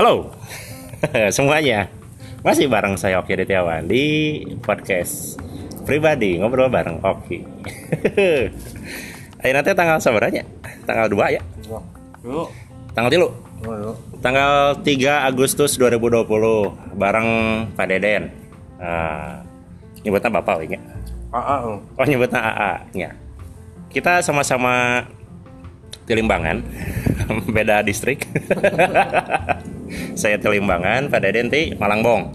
Halo semuanya Masih bareng saya Oki Adityawan di podcast pribadi Ngobrol bareng Oki Ayo nanti tanggal seberapa Tanggal 2 ya? Tanggal tilu. Tanggal 3 Agustus 2020 Bareng Pak Deden nah, Nyebutnya Bapak ya? AA. oh. Oh nyebutnya AA nya Kita sama-sama di Limbangan Beda distrik Saya di Limbangan Pak Deden di Malangbong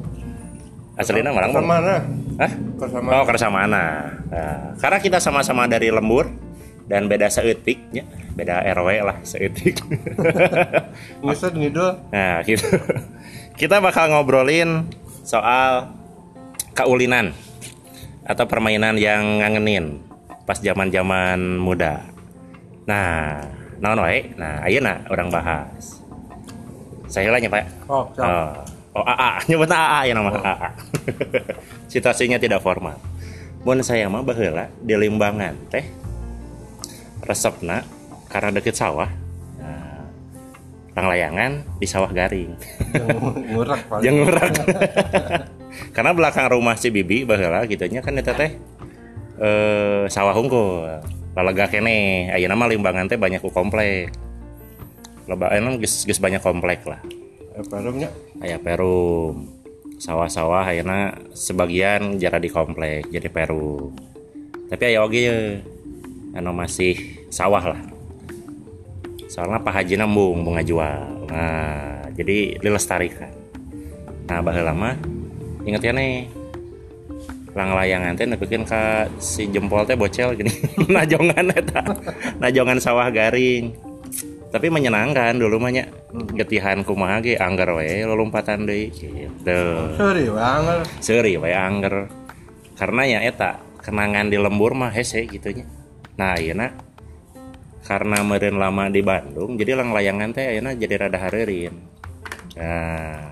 Aslinya Malangbong Mana? Hah? Bersama. Oh Kersamana nah, Karena kita sama-sama dari Lembur Dan beda seetik ya. Beda RW lah seetik Ngusut ngidul. Nah gitu Kita bakal ngobrolin soal Kaulinan Atau permainan yang ngangenin Pas zaman-zaman muda Nah Naon wae Nah ayeuna orang bahas Saya lah Pak Oh, siap. Oh, oh AA, nyebutnya AA ya nama AA. Situasinya tidak formal. Mun saya mah baheula di Limbangan teh resepna karena deket sawah. Nah, panglayangan di sawah garing. Yang ngurak. Yang ngurak. karena belakang rumah si Bibi baheula gitunya kan eta teh eh sawah unggul. Lalega kene, ayeuna mah Limbangan teh banyak ku komplek. Loba emang geus geus banyak komplek lah. Apa rumnya? aya perum. Sawah-sawah ayeuna sebagian jara di komplek jadi perum. Tapi aya oge anu masih sawah lah. Soalnya Pak Haji nambung bunga jual. Nah jadi dilestarikan. Nah baheula mah inget ya nih lang layangan teh nepikeun ka si jempol teh bocel gini. Najongan eta. Najongan sawah garing tapi menyenangkan dulu mah nya. Getihan kumaha ge anggar we lompatan deui. Gitu. Sorry banget. seuri we anggar karena ya eta kenangan di lembur mah hese gitunya nah ayeuna karena meureun lama di Bandung jadi lang layangan teh ayeuna jadi rada hareureun nah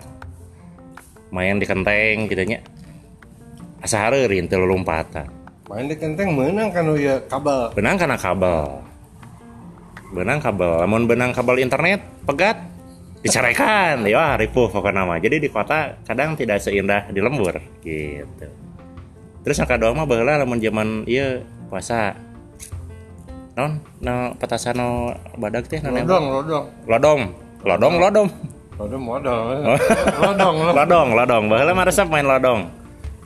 main di kenteng gitu nya. Asa hareureun teu lompatan Main di kenteng menang kan ya kabel. benang karena kabel benang kabel. Namun benang kabel internet pegat. Diceraikan. Ya ripuh pokoknya nama jadi di kota kadang tidak seindah di lembur. Gitu. Terus yang kedua mah baheula lamun zaman iya puasa. Non no petasan no badak teh non Lodong, lodong. lodong. Lodong lodong. Lodong modal. Lodong, lo. lodong lodong. Baheula mah resep main lodong.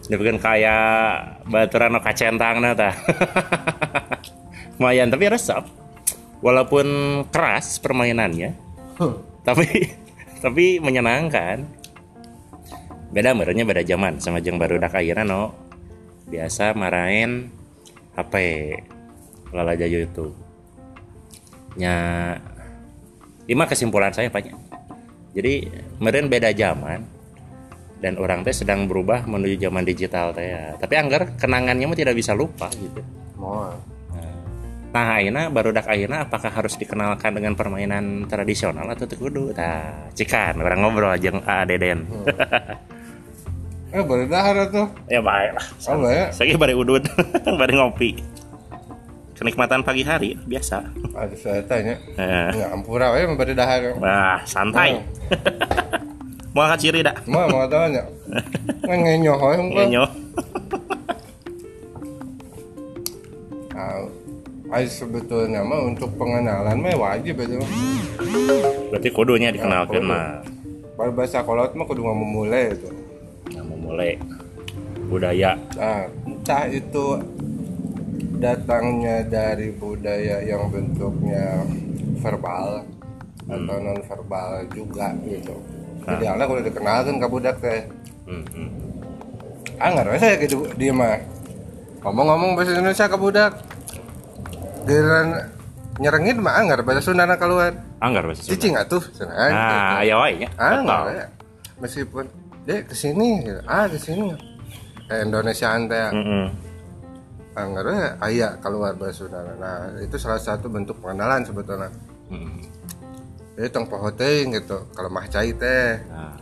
Dibikin kayak baturan no kacentang na tah. Lumayan tapi resep walaupun keras permainannya Huh. tapi tapi menyenangkan beda merenya beda zaman sama jeung baru dak ayeuna no biasa marahin HP lala jayo itu nya lima kesimpulan saya banyak jadi meren beda zaman dan orang teh sedang berubah menuju zaman digital teh ya. tapi anggar kenangannya mah tidak bisa lupa gitu Mau. Nah, ayeuna baru dak ayeuna apakah harus dikenalkan dengan permainan tradisional atau teu kudu? Tah, cikan orang ngobrol jeung A Deden. Eh, baru dahar tuh. ya baik lah. Oh, baik. Saya bari udut, bari ngopi. Kenikmatan pagi hari biasa. Ada saya tanya. Eh, Enggak ampura we baru dahar. Wah, santai. Mau angkat ciri dak? Mau mau tanya. Ngenyoh we engko. Ngenyo. Ah, ay, sebetulnya mah untuk pengenalan mah wajib itu. Berarti kudunya dikenalkan kudu. mah. Kalau bahasa kolot mah kudu ngomong mulai itu. Yang memulai budaya. Nah, entah itu datangnya dari budaya yang bentuknya verbal atau non verbal juga gitu. Jadi anak udah dikenalkan ke budak teh. Hmm, hmm. Ah nggak saya gitu dia mah ngomong-ngomong bahasa Indonesia ke budak. Giliran nyerengin mah anggar bahasa Sunda keluar. Anggar bahasa Sunda. Cicing atuh cenah. Nah, ya wae nya. Ah, enggak ya. Meskipun dek ke sini, gitu. ah ke sini. Eh, Indonesia teh Mm-mm. anggar ya aya keluar bahasa Sunda. Nah, itu salah satu bentuk pengenalan sebetulnya. Mm-mm. Jadi tong poho gitu. Kalau mah cai teh, Nah,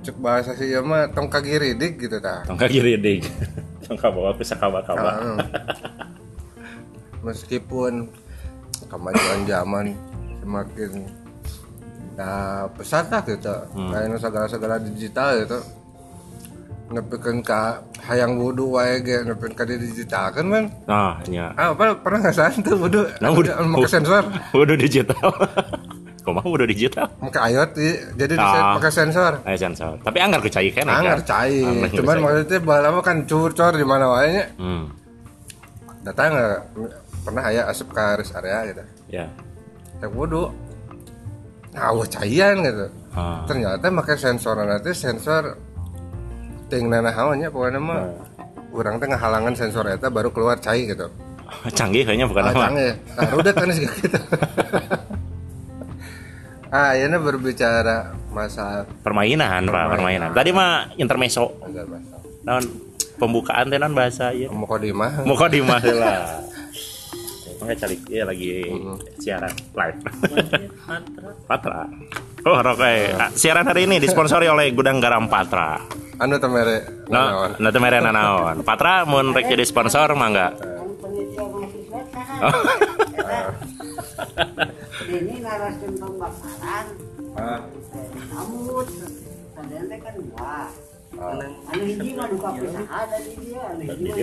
cek bahasa sih mah tong kagiridik gitu tah. tongka kiri ding. tongka bawa bisa kawa-kawa. Ah, meskipun kemajuan zaman semakin nah pesan lah gitu Hmm. kayak nu segala-segala digital gitu nepikeun ka hayang wudu wae ge nepikeun ka di digital kan man Nah, nya. ah apa pernah nggak tuh wudu Nah, wudu. pakai sensor Udah digital. Kumaha udah digital? pakai IoT jadi di Ah. pakai sensor Ayo sensor. Tapi anggar kecai kan? anggar cair cuman maksudnya balama kan cur-cor di mana wae nya Hmm. datang nggak pernah aya asup ke rest area gitu. Ya. Teh wudu. Nah wah caian gitu. Ah. ternyata pakai sensor nanti sensor ting nana hawanya pokoknya mah orang teh halangan sensor eta baru keluar cai gitu. Canggih kayaknya bukan ah, canggih. Ah rudet kan gitu. Ah ini berbicara masa Permainan, Pak, permainan. Tadi mah masa Naon pembukaan teh naon bahasa ieu. mau kodimah Muka di mah lah. Makanya calik iya lagi siaran live. Patra. Oh, Roke. Ah, Siaran hari ini disponsori oleh Gudang Garam Patra. anu temere No, nah teu mere naon. Patra mun rek jadi sponsor mangga. saha ini naraskeun pembakaran ah, rambut sadayana teh kan dua anu hiji mah duka pisaha dari dia anu hiji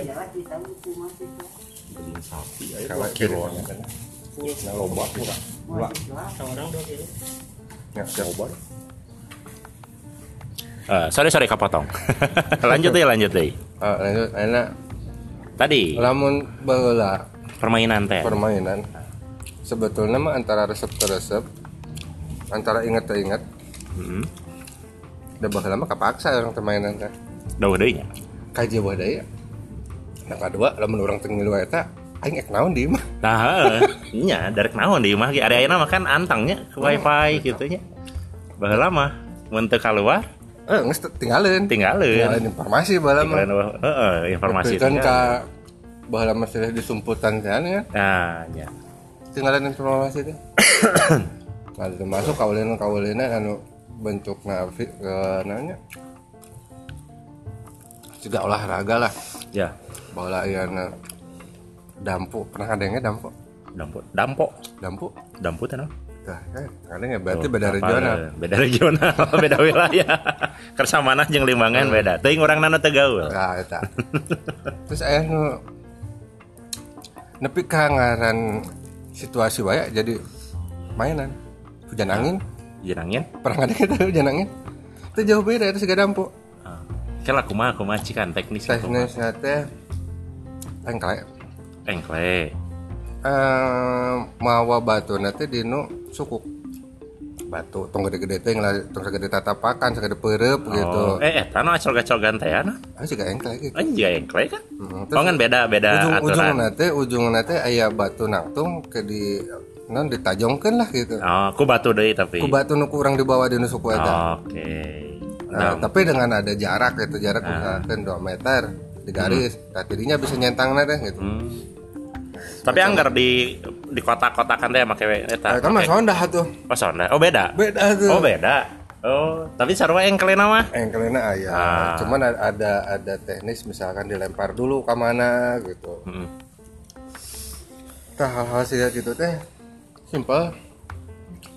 mah jelas mahasiswa kalau kilo Nah, loba ya coba Eh, sorry sorry kapotong. lanjut deh, lanjut deh. ah lanjut. Enak. Tadi. Lamun baheula permainan teh. permainan. Sebetulnya mah antara resep ke resep antara ingat ke ingat Heeh. udah baheula mah kapaksa orang permainan teh. Dauh deui nya. kaji buah daya nah kedua lamun orang tengilu eta aing ek naon di mah Nah, heeh. nya dari naon di imah? Ge area ayeuna mah kan antangnya ke wifi gitu nya. Baheula mah mun teu kaluar. Eh geus tinggalin. Tinggalin. tinggalin informasi baheula mah Tinggalin heeh informasi kan ka baheula mah sudah disumputan kan ya. Nah, nya. tinggalin informasi teh. Nah termasuk kaulinan kaulinan anu bentukna fi- ke nanya. Juga olahraga lah. Ya, bola iana dampu pernah kadangnya dampu dampo. Dampo. dampu Dampo teh naon? Nah, kan kadangnya berarti Oh, beda apa? regional Beda regional, beda wilayah. Kersamana jeung limbangan beda. Teuing urang nana teu gaul. nah eta terus aya nu nepi ka ngaran situasi wae jadi mainan hujan angin Jenangnya. pernah kadang kita hujan angin itu jauh beda itu segala dampu Ah. Kela kumaha kumaha cikan teknis teknis teh engklek engkle. eh mawa batu nanti dinu sukuk batu tong gede-gede teh tong segede tatapakan segede perep gitu Oh, eh eta nu acol-gacogan teh anu. ah juga engklek gitu Anjay engkle kan. Hmm, Oh kan beda beda ujung ujung aturan. nate ujung nate aya batu nangtung ke di non ditajongkeun lah gitu Oh, ku batu deui tapi. ku batu nu kurang di bawah dinu suku eta Oke. Nah, Nah, tapi dengan ada jarak gitu jarak misalkan 2 meter di garis nah jadinya bisa nyentang teh gitu hmm. Tapi anggar di di kota-kotakan teh make eta. Nah, kan mah make- sondah tuh Oh, sonda. Oh, beda. beda tuh Oh, beda. Oh, tapi sarua engkle mah. engkelnya ayah Ah. cuman ada, ada teknis misalkan dilempar dulu ke mana gitu nah hal-hal sih gitu teh simpel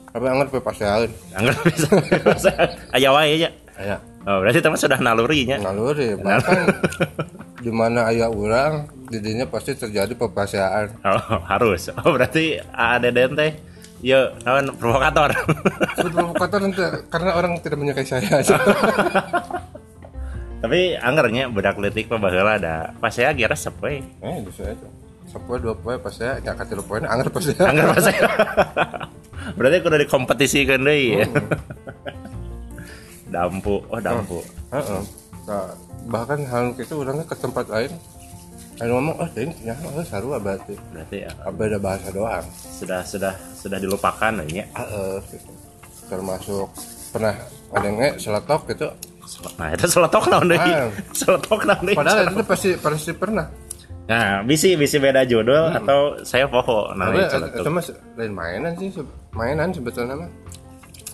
tapi anget pe pasean Anggar bisa. Aya wae ya. aya Oh, berarti teman sudah nalurinya. naluri bahkan di mana ayah orang didinya pasti terjadi pepasean Oh, harus. Oh, berarti ADN teh ya naon provokator. Sebut provokator nanti karena orang tidak menyukai saya aja Tapi anggarnya budak letik mah baheula ada pas saya resep we. eh itu saya tuh sepuluh dua poin pas saya nggak kasih poin anggar pas saya Anggar pas saya. Berarti kudu dikompetisikan deui ya. Dampu, oh dampu. Heeh. Nah, bahkan hal itu orangnya ke tempat lain Ayo ngomong, oh ini ternyata oh, sarua berarti Berarti ya, beda bahasa doang sudah sudah sudah dilupakan ya. Heeh, gitu. termasuk pernah ada yang nge seletok gitu Nah, itu seletok naon deui? Ah. Seletok naon deui? padahal itu pasti pasti pernah Nah, bisi bisi beda judul atau saya poho nah tapi itu mah lain mainan sih mainan sebetulnya mah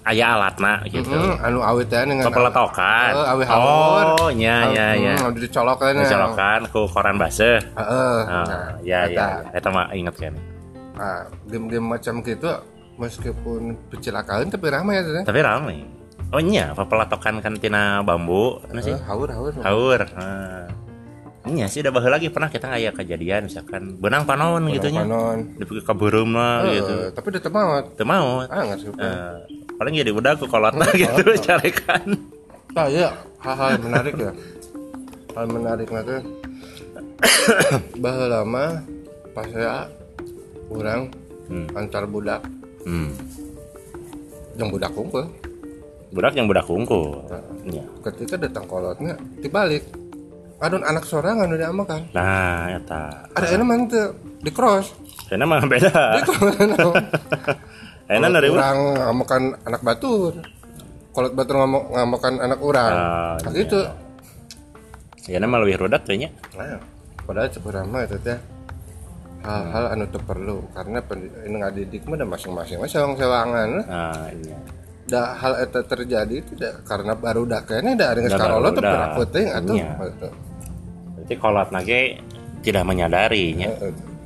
aya alatna gitu. Hmm, anu dengan Kepeletokan. Heeh, awe halur. Oh, nya nya nya. Hmm, udah dicolokan. Dicolokan ku koran baseuh. Heeh. Ah, Nah, ya eta. ya. Eta mah inget kan. Nah, game-game macam gitu meskipun kecelakaan tapi ramai ya tapi ramai oh iya apa pelatokan kantina bambu anu sih Eh, haur haur haur nah. Iya sih udah bahas lagi pernah kita kayak kejadian misalkan benang panon gitu nya panon. Di kaburum lah Eh, gitu. tapi udah temawat itu mau ah nggak sih Eh, paling jadi udah aku kolot lah gitu carikan ah iya. Hal-hal yang menarik ya. Hal menarik nanti bahwa lama pas saya kurang Hmm. antar budak. Hmm. yang budak kumpul. Budak yang budak kungku iya. ketika datang kolotnya dibalik adun anak sorangan udah amakan nah eta ada yang mantu di cross. Karena mah beda. Di cross enak dari orang ngamakan anak batur. Kolot batur ngamuk ngamakan anak orang. Ah, nah, gitu. Ya nama lebih rodak kayaknya. Nah, padahal sebenarnya itu teh hal-hal anu teu perlu. Karena ini ngadidik mah masing-masing mah sewangan nah iya. Da hal itu terjadi da, karena baru dah kayaknya da ada Da sekarang lo tuh penting atau Iya. Berarti kolot nage tidak menyadarinya.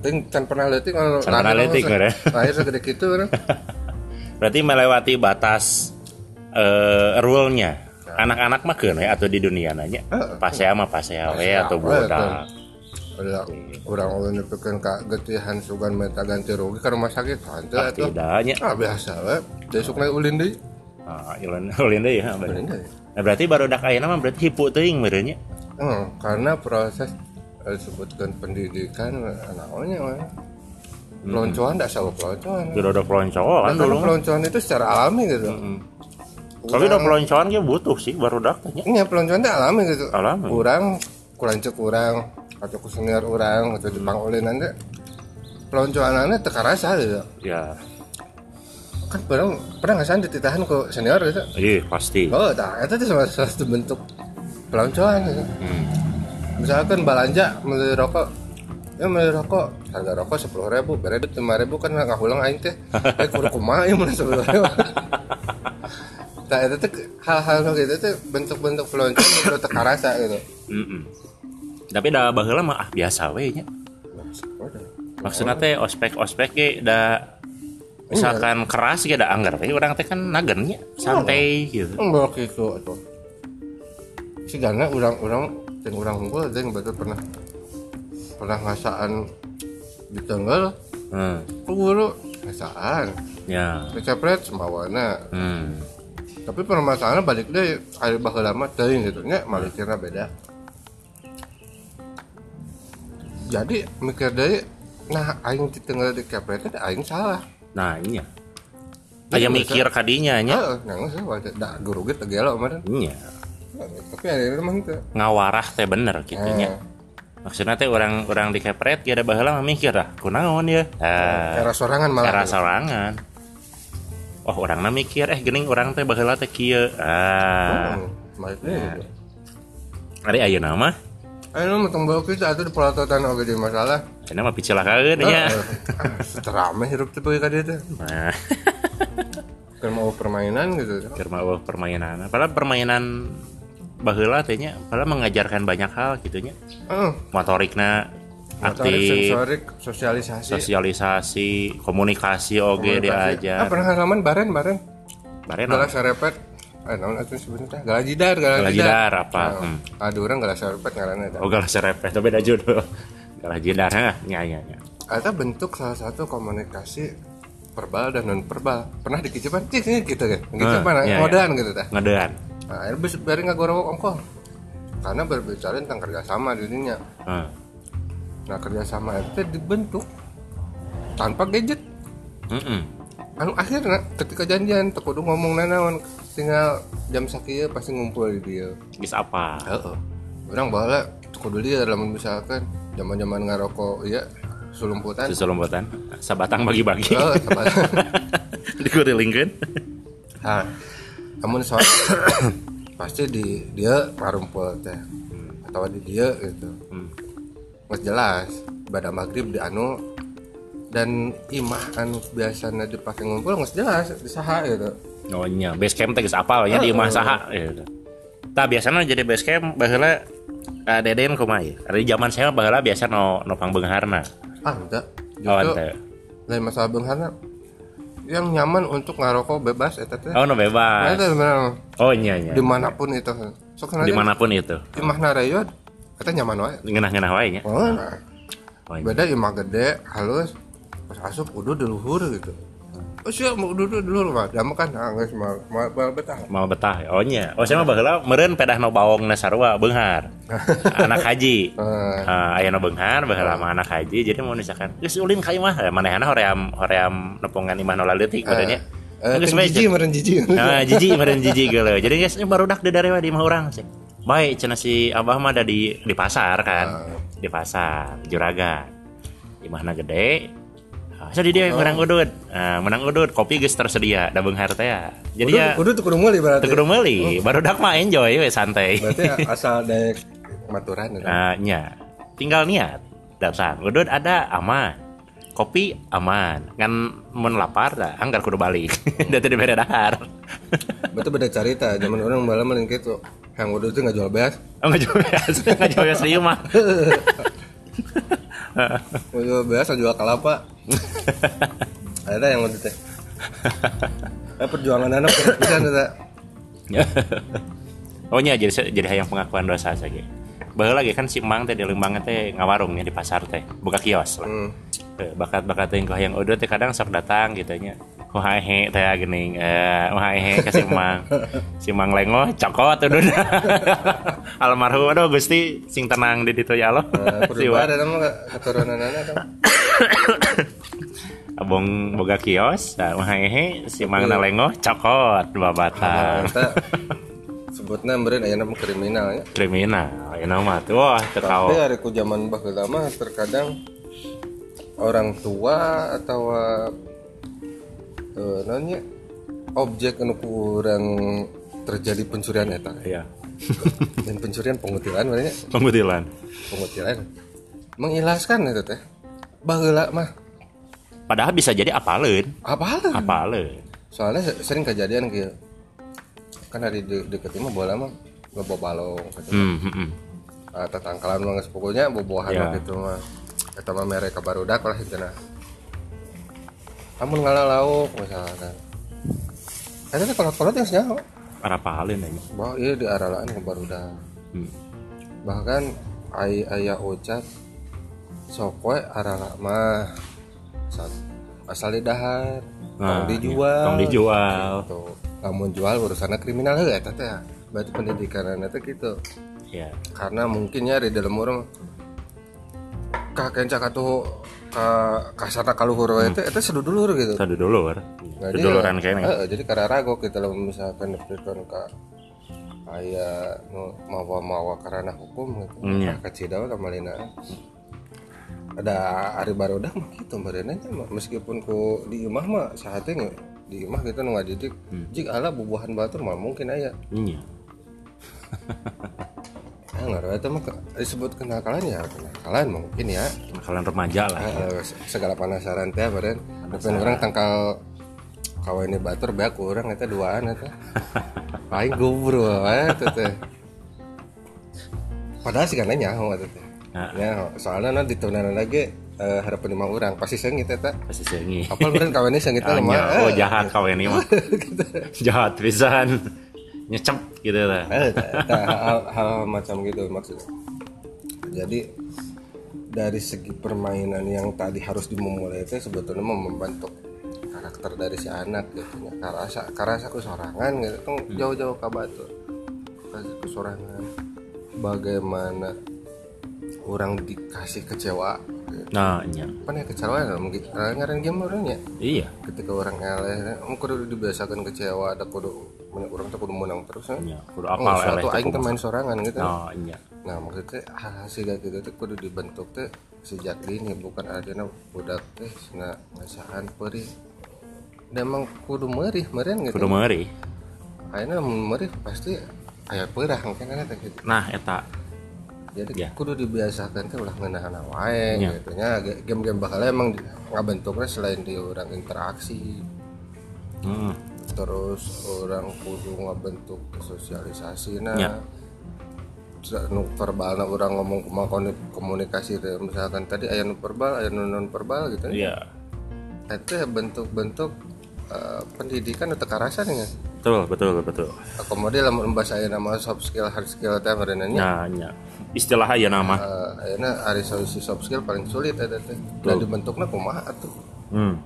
Ting can pernah kalau Can pernah bener. lahir segede gitu kan? Berarti melewati batas eh rule-nya. Anak-anak mah keun we atau di dunia nanya. Heeh. pasea mah pasea we Pasea atau we, budak ada orang orang nepikeun ka getihan sugan minta ganti rugi ke rumah sakit hantu ah, tidaknya. Ah biasa we. Besok naik ulin deui ah ulin ulin deui ya ulin deui nah, berarti baru dak ayeuna mah berarti hipu teuing merenya Hmm, karena proses eh, disebutkan pendidikan namanya mah peloncoan tidak sama peloncoan. Tidak ada peloncoan dulu. peloncoan itu secara alami gitu. Hmm. tapi udah peloncoan ge butuh sih baru dak tanya ini ya peloncoan itu alami gitu. Alami. kurang kulancek kurang atau kusenior orang atau jepang oleh nanti. Peloncoanannya teka rasa gitu. Ya. Kan pernah pernah nggak sih dititahan ke senior gitu? Iya pasti. Oh tak. Itu tuh salah satu bentuk peloncoan gitu. Hmm. misalkan belanja beli rokok. Ya beli rokok. Harga rokok sepuluh ribu beredit lima ribu kan nggak ulang aing teh. Eh kudu kumaha ya mulai sepuluh ribu. Nah itu tuh hal-hal gitu tuh bentuk-bentuk peloncoan menurut teka rasa gitu. Mm-mm. tapi dah baheula mah ah biasa we nya. Maksudnya teh ospek ospek ge da misalkan keras ge da anggar teh orang teh kan nagennya santai gitu. Enggak gitu si gana orang-orang yang orang unggul ada yang betul pernah pernah ngasaan di tenggal hmm. guru ngasaan. Ya. Kecepret sembawana. Hmm. tapi permasalahannya balik deh air bakal lama teuing gitu nya malikirna beda. Jadi mikir deh nah aing di tengah di kepret teh aing salah. Nah iya. Biasa- mikir kadinya nya. Heeh, nangis ya wajar da guru ge teu gelo kemarin. Iya tapi ada mah teu ngawarah teh bener gitu nya maksudnya teh orang orang di kepret ge ada baheula mah mikir ah kunaon ya? Ah. Era sorangan malah. Era sorangan. Oh orang mikir eh gening orang teh baheula teh kieu. Ah. Ari ayeuna mah? Ayo tong bawa kita atuh di pelototan oge di masalah. Ini mah picelakeun nya. terame hirup teh ka dieu teh. Nah, kan mau permainan gitu. Keur mau permainan. Padahal permainan baheula teh nya, padahal mengajarkan banyak hal gitu nya. Heeh. Motorikna Motorik, aktif, sensorik, sosialisasi. sosialisasi, komunikasi oge Komunikasi. Ah, diajar. pernah halaman baren baren. Bareng Galas sarepet. Eh, naon atuh sebenarnya? Galajidar, galajidar. Apa? Hmm. Ada orang galas sarepet ngaranna. Oh galah serepet, tapi beda judul. Jidar, ha, nya nya nya. Eta bentuk salah satu komunikasi verbal dan non verbal. Pernah dikicipan cik ini gitu kan. Dikicipan ngodan gitu tah. Ngedean. Nah, akhirnya bisa bareng ngagorowok ongkol. Karena berbicara tentang kerjasama di dunia. Heeh. Nah kerjasama itu dibentuk tanpa gadget. Heeh. anu akhirnya ketika janjian teu kudu ngomong nanaon tinggal jam sakieu pasti ngumpul di dia Geus apa? heeh orang baheula teu kudu dia lamun misalkan zaman-zaman ngarokok iya sulumputan Susulumputan. Sabatang bagi-bagi. heeh tepat. Dikurilingkeun. nah namun soal pasti di dia ngarumpul teh atau di dia gitu Hmm. Mas jelas pada maghrib di anu dan imah anu biasanya dipakai ngumpul nggak jelas di saha gitu Oh nya, base camp teh geus apal nya di imah saha gitu. Tah biasana jadi base camp baheula uh, deden kumaha ya? Ari zaman saya baheula biasa no no pangbeungharna. ah enggak Oh justru ente. lain masalah bengharna yang nyaman untuk ngarokok bebas eta teh oh no Nah, bebas itu memang oh iya iya di mana pun itu. Nanti di mana pun itu. imah narayod kita nyaman wae. Ngenah-ngenah wae nya oh, nah. oh, iya. beda imah gede halus pas asup udah di luhur gitu oh siap mau di luhur mah damu kan ah, geus mal mal mal betah. Mau betah oh nya oh saya mah baheula meureun pedah no bawong na sarua beunghar anak haji. Eh, uh, aya no beunghar baheula mah anak haji. Jadi mau misalkan geus ulin ka imah manehna hoream hoream nepungan imah no leutik badannya eh, Geus bae, jiji meren jiji Nah, jiji meureun jiji geuleuh. Jadi guys, ini baru dak daerah di imah urang sih. Baik, cenah si Abah mah ada di di pasar kan. Di pasar, Juragan. Imahna gede. Ah, Jadi dia menang udut. Nah, menang udut, kopi geus tersedia da beunghar teh ya. Jadi udah ya udah tuh kudu meuli berarti teu kudu meuli, baru dak mah enjoy we santai. berarti asal dek maturan ya. Nah, nya. Tinggal niat datang. Udut ada aman. Kopi aman. Kan mun lapar dah anggar kudu balik. Da teu dibere dahar. Betul beda cerita, zaman orang malam maling gitu. Yang udah itu nggak jual beas, Oh nggak jual beas, nggak jual beas di rumah. nggak jual beas, nggak jual kelapa. Ada yang udah teh. Eh perjuangan anak bisa ada. oh nya jadi jadi hayang pengakuan dosa saja. Baheula lagi kan si Mang teh di Lembang teh ngawarung nya di pasar teh, buka kios lah. Hmm. Eh, Bakat-bakat yang hayang udah teh kadang sok datang gitu nya. Wah hehe teh geuning eh wah hehe ka si Mang. Si Mang lengo cokot udah. Almarhum aduh Gusti sing tenang di ditu ya. Nah, Si Wak. ada nama keturunan. Abong boga kios, nah, wah hehe si Mang na lengo cokot dua batang. Kita sebutnya beren aya nama kriminal ya. kriminal ya nama tuh wah Tapi terkau hari ku zaman baheula mah terkadang orang tua atau eh nanya objek anu kurang terjadi pencurian eta? Ya dan pencurian pengutilan sebenarnya pengutilan. Pengutilan. Mengilaskan itu teh. Baheula mah. Padahal bisa jadi apaleun. Apa apaleun. Soalnya se- sering kejadian gitu kan hari de deket mah bola mah ngebawa balong gitu. hmm, hmm, hmm. atau tangkalan mah pokoknya bobohan mah gitu mah. Eta mah mere ka barudak lah itu nah amun ngalah lauk misalkan. Eta teh kolot-kolot yang senyawa para apaleun aja bahwa iya di aralaan ke barudak hmm. bahkan ay ayah ucap sokwe arala mah. Sat- asal di dahar Nah, tong dijual. Iya. Tong dijual. gitu. lamun jual urusanna kriminal heuh eta teh. Berarti pendidikan teh gitu. Ya karena mungkinnya di dalam orang kakenca katuh ka kasarna kaluhur we teh eta sedulur gitu kan Nah, seduluran kene Heeh, jadi karena rago kita lamun misalkan dipikirkan ka aya nu mawa-mawa karena hukum gitu. Iya. Nah, kacidaw kamalina. Ada ari barudak mah gitu mah meskipun ku di imah mah sahatnya di imah kita nu ngadidik jik ala bubuhan batur mah mungkin aya. iya ngaruh eta mah disebut kenakalan ya kenakalan mungkin ya. kalian remaja lah Eh, segala penasaran teh beren. Tapi orang tangkal kawin batur beak urang eta duaan eta. Paling gubru wae eta teh. Padahal sih kana nyaho eta teh. Ya, soalnya nanti ditunan lagi eh, harapan lima orang pasti sengit eta. pasti sengi Apal beren kawinnya sengit teh mah. Anya, oh Eh, jahat kau ini mah jahat pisan nyecep gitu lah Eh, eta- eta hal, hal macam gitu maksudnya. Jadi dari segi permainan yang tadi harus dimulai itu sebetulnya membentuk karakter dari si anak gitu ya. Karasa karasa kesorangan gitu kan jauh-jauh ke batu. Kesorangan. Bagaimana orang dikasih kecewa gitu. nah iya Kan ya kecewa ya mungkin ngaran game orangnya iya ketika orang eleh em kudu dibiasakan kecewa ada kudu orang tuh kudu menang terus kan iya kudu Oh, apal eleh suatu teh aing main sorangan gitu. oh iya Nah, maksudnya hal sehingga gitu teh kudu dibentuk teh sejak dini bukan adanya budak teh cenah ngasaan perih. Dan emang kudu merih meren gitu. kudu Ayeuna mun merih pasti aya perah mungkin kan teh gitu. nah eta Jadi Ya. kudu dibiasakan teh ulah ngeunahan wae Ya. gitu nya. Game-game bakal emang ngabentuknya selain di orang interaksi hmm. Terus orang kudu ngabentuk sosialisasi nah Ya. nu verbal orang ngomong kumaha koni- komunikasi misalkan tadi aya nu verbal aya nu non verbal gitu iya itu bentuk-bentuk eh, pendidikan atau kekerasan ya? Betul betul betul. Kemudian lamun bahasa aya nama soft skill hard skill teh merenanya nya. Nya. Istilah aja nama uh, ayeuna hari soft skill paling sulit ada teh. Dan dibentuknya kumaha atuh? Hmm.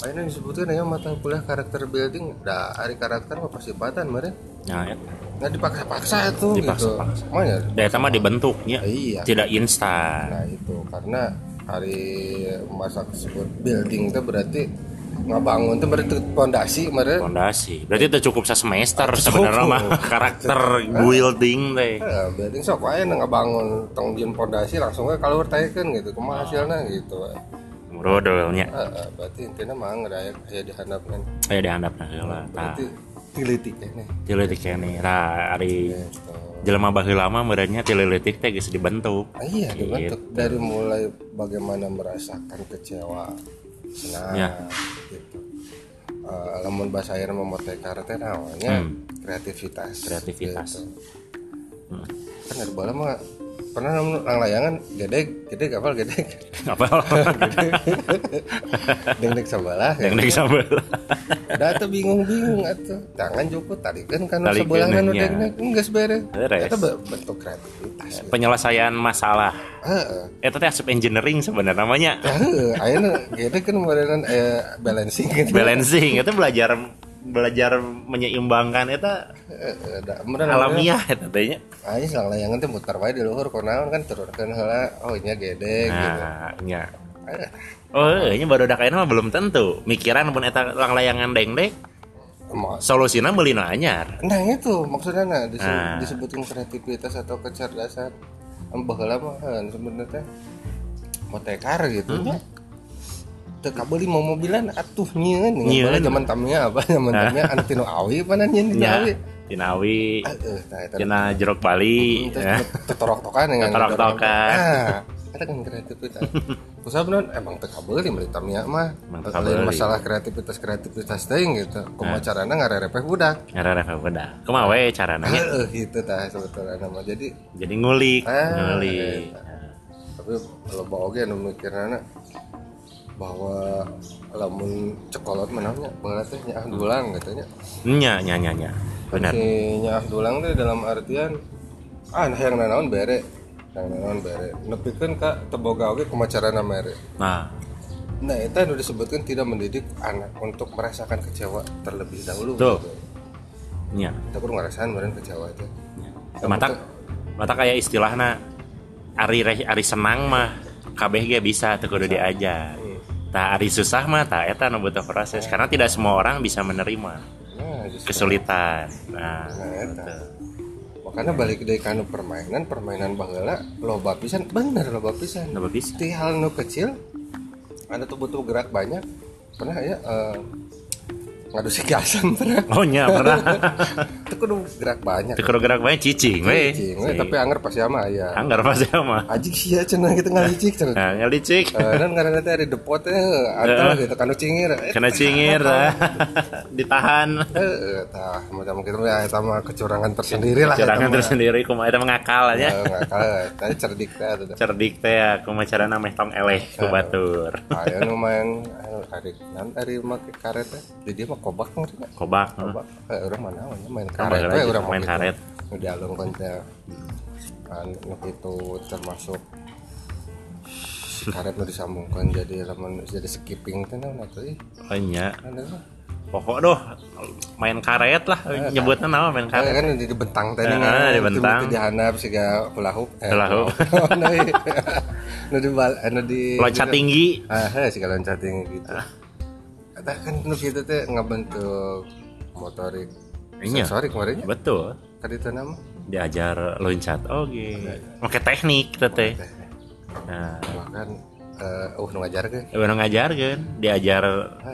Ayeuna disebutkan ya mata kuliah karakter building? Da hari karakter mah pasifatan meureun nah ya. nggak dipaksa-paksa tuh Dipaksa-paksa. gitu Makanya, Data mah dibentuknya iya. Tidak instan. Nah itu. Karena hari masa tersebut building itu berarti ngabangun itu berarti fondasi meureun fondasi. Berarti itu cukup sa semester sebenarnya mah karakter building teh. Eh, building sok nu ngabangun tong dieun fondasi langsung we kalau tayakeun gitu. Kumaha hasilna gitu we. Brodolnya Eh, eh, berarti intinya mah ngeraya aya dihandapkeun saya dihandap nah heula tah berarti tiliti kayaknya tileutik kene ra ari gitu. jelema baheula mah meureunnya tileutik teh geus dibentuk Ah, iya dibentuk dari mulai bagaimana merasakan kecewa senang Ya. gitu Eh, lamun bahasa air memotai karate namanya Hmm. kreativitas Kreativitas. gitu. Hmm. kan ada bola mah pernah namun lang layangan gede gede kapal gede apa deng deng sabalah dari sambal Dah tuh bingung-bingung atuh. Tangan juput tadi kan kan sebelah kan udah enggak beres. Beres. Itu be- bentuk kreativitas. gitu. penyelesaian masalah itu teh asup engineering sebenarnya namanya ayeuna gede kan modelan eh balancing gitu. balancing itu belajar belajar menyeimbangkan itu da amun alamiah itu tehnya Ayo sang layangan teh muter wae di luhur kunaon kan turunkeun heula. Oh, nya gede gitu. nah nya Eh, oh ini baru kayaknya mah belum tentu mikiran pun eta lang layangan deng meuli nu anyar Nah itu maksudnya nah, dise- Nah. disebutin kreativitas atau kecerdasan Embah heuh, sebenarnya mau tekar gitu Hmm. Teu kabeli mau mobilan atuh nyieun Nyieun. Bala zaman tamnya apa zaman tamnya anu tinu awi apa di nya awi. Tah eta. tina jeruk Bali ya. tetorok-tokan yang Tetorok-tokan. Ah, eta kan kreativitas. Usaha bener emang teu kabeli meuli tamnya mah. Lain masalah kreativitas-kreativitas teh gitu. Kumaha carana ngarerepeh budak. ngarep beda kumaha we carana? Heeh, itu tah sebetulnya nama. Jadi jadi ngulik Ah, ngulik tapi loba oge anu mikirna bahwa lamun cekolot menangnya teh nyaah dulang katanya nya nya nya nya benar. Si nyaah dulang teh dalam artian ah nah yang nanaon bere. Yang nanaon bere. Nepikeun ka teboga oge kumaha carana mere nah. Nah itu anu disebutkan tidak mendidik anak untuk merasakan kecewa terlebih dahulu Tuh. gitu. nya kita perlu ngerasain meren kecewa itu mata mata kayak istilahna ari ari senang mah ge bisa teu kudu diajar tah ari susah mah tah eta nu butuh proses. Karena tidak semua orang bisa menerima nah justru. kesulitan. Nah Nah, eta. makanya balik dari kanu permainan permainan baheula loba pisan. Bener loba pisan. Kenapa bisa di hal nu kecil ada tuh butuh gerak banyak. Pernah ya eh, ngadu si kiasan pernah oh nya pernah itu kudu gerak banyak. Teu kudu gerak bae cicing we Cicing, we, tapi anger pasti ama ya. Anggar pasti mah ajik sih ya cenah kita ngalicik cenah. Nah ngalicik Eh, dan karena nanti ada depot eh atau gitu kanu cingir. Eh, kena cingir ditahan. Eh, tah macam gitu ya itu mah kecurangan tersendiri lah Curangan eta mah. tersendiri kumaha eta mengakal Eh, ya nggak kalah tadi cerdik teh cerdik teh ya kumaha carana meh tong eleh ku batur Ayo anu, hari nan dari make karet teh. Di dia mah kobak nggak? kobak Kobak. Eh, orang mana main karet we urang main karet. Nu dialungkeun teh. Anu itu termasuk karet nu disambungkan jadi lamun jadi skipping teh naon atuh ih. oh nya mah. pokok doh main karet lah nyebutnya nama main Kan karet kan di bentang teh Ah, nih, di bentang. Di handap siga hula hoop. Eh, Hula hoop. Nah, iya. Nu di loncat tinggi Ah, heh, siga loncat tinggi gitu. Kan nu kitu teh ngabentuk motorik. Iya. Sensorik kemarinnya. betul Kan itu nama. diajar loncat oke pakai teknik teh nah Bahkan eh uh nu ngajarkeun udah ngajarkan diajar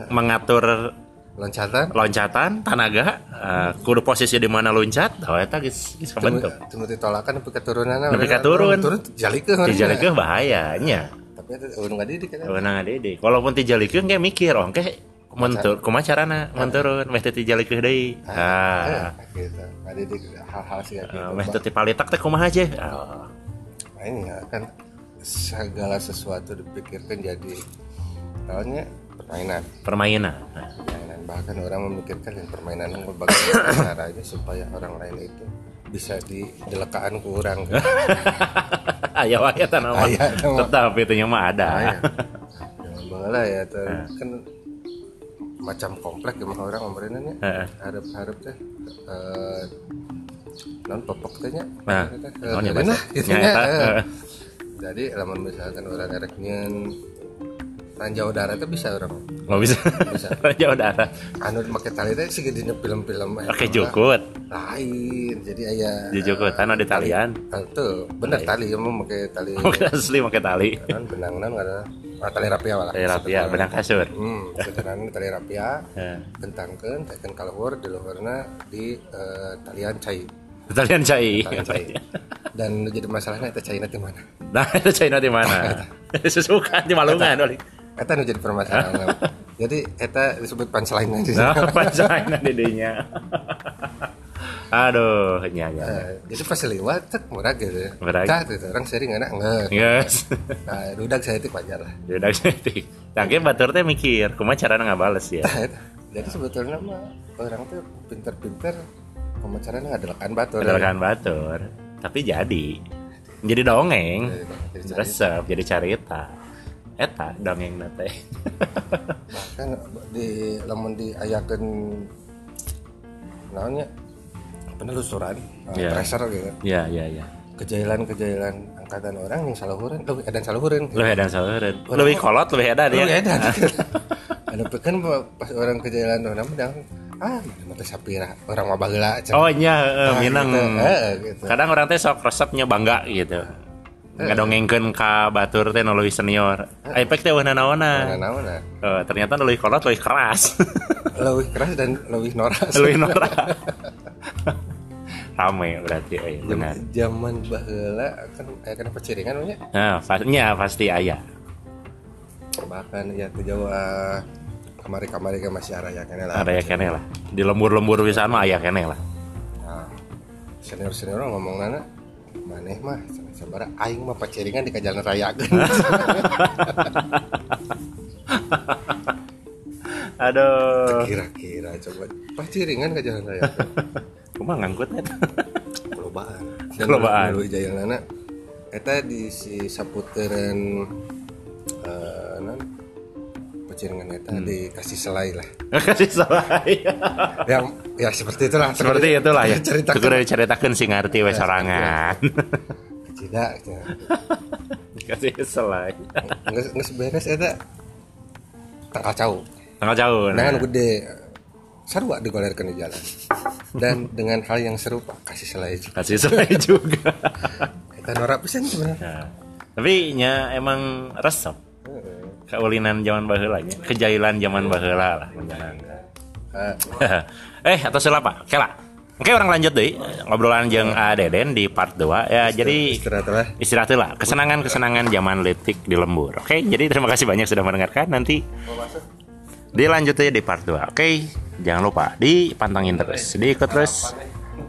mengatur loncatan. loncatan tanaga eh, kudu posisi di mana loncat oh eta geus geus kabentuk Temu ditolakan nepi keturunanna. Nepi ka turun. Turun jalikeun. dijalikeun bahayanya Tapi itu nu ngadidik kan. Wenang adede. Walaupun tijalikeun ge mikir, oh ke mentur kumaha carana menturun meh teh tijalikeun deui. Ah, gitu. Ngadidik hal-hal sih kayak gitu. meh teh kumaha aja. Nah, ini ya kan segala sesuatu dipikirkan jadi soalnya permainan permainan permainan bahkan orang memikirkan yang permainan bagaimana caranya supaya orang lain itu bisa didelekaan ke orang ayo ayo tanaman Aya, tanaman. tetap itu mah ada Ah, ya. Ya tuh. kan macam komplek emang orang pemerintahnya Heeh. harap-harap teh eh non popok teh nya Nah, Eta, eh, naon ya, keren Mas? lah, gitu Nya, nya. eta, Eh. jadi lamun misalkan orang erek nyeun ranjau udara teh bisa orang nggak bisa. Bisa. jauh darah anu make tali teh sih dina film-film eh, pakai apa, jukut. Lain jadi aya di jukut anu di talian. Ah, tuh bener tali. emang make tali. Pakai asli pakai tali. Kan benang non ada. Ah, tali rapia lah tali rapia benang kasur. Hmm sebenarnya tali rapia. Heeh. bentangkeun tekan kaluhur di luhurna di eh, talian cai. Talian cai. Talian cai. Dan jadi masalahnya itu caina di mana? Nah itu China di mana? Sesuka di Malungan oli eta nu jadi permasalahan jadi eta disebut punchline di nah China di dinya. Aduh nya nya Eh, jadi pas lewat cek murah gitu. Murah. Cah, gitu, orang sering enak nggak. Yes. nah dudak saya itu wajar lah. Udah setik. Tangke batur teh mikir, kumaha carana ngabales ya. jadi sebetulnya mah orang tuh pinter-pinter pemacarannya ngadakan batur. Adalah batur, tapi jadi. Jadi dongeng, Jadi- jadi resep, jadi carita. Eta dongeng nate. kan di lamun diayakeun naonnya penelusuran uh, Iya. tracer gitu ya, ya, ya. kejailan-kejailan angkatan orang yang saluhureun lu edan saluhureun Lu edan salureun. Lebih kolot, lebih edan lu ya. edan anu kan pas orang kejailan orang medang ah teh sapira orang mah cenah. Oh nya, eh, Ah, minang. gitu. Eh, gitu. Kadang orang teh sok resepnya bangga gitu. Ngadongengkeun ka batur teh nu leuwih senior. Efek teh wana naona. Nah, naon Eh, ternyata leuwih kolot leuwih keras. lebih keras dan lebih noras leuwih norak. Rame berarti, oh iya, benar. zaman baheula kan aya kana peciringan nya Nah, pastinya pasti ayah. bahkan ya tuh Jawa kamari-kamari ke masih araya kene lah Ada ya kene lah. Di lembur-lembur pisan mah ayah kene lah. Nah, senior senior ngomong nana maneh mah sabara aing mah paciringan di kajalan raya Aduh. kira-kira coba paciringan ke jalan raya Kumaha ngangkut eta? kelobaan Kelobaan. dulu jaya nana eta di si saputeran eh non paciringan eta Hmm. dikasih selai lah Kasih salah. yang ya seperti itulah Seperti itulah ya. cerita Tuh udah diceritakeun sing ngarti we sorangan. tidak ya. Kasih selai. nggak nggak beres eta Tanggal jauh. Nah, Nah. anu gede sarua digolerkan di jalan dan dengan hal yang serupa kasih selai juga Kasih selai juga. kita norak pisan sebenarnya Nah, tapi nya emang resep kaulinan zaman baheula kejailan zaman baheula lah menyenangkan. Eh, atau apa? Kela. Oke orang lanjut deh ngobrolan jeung A Deden di part 2 ya jadi istirahat lah istirahat lah kesenangan-kesenangan zaman letik di lembur. Oke, jadi terima kasih banyak sudah mendengarkan. Nanti dilanjut aja di part 2. Oke, jangan lupa dipantengin terus, diikut terus.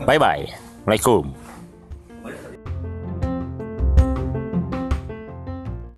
Bye bye. Assalamualaikum.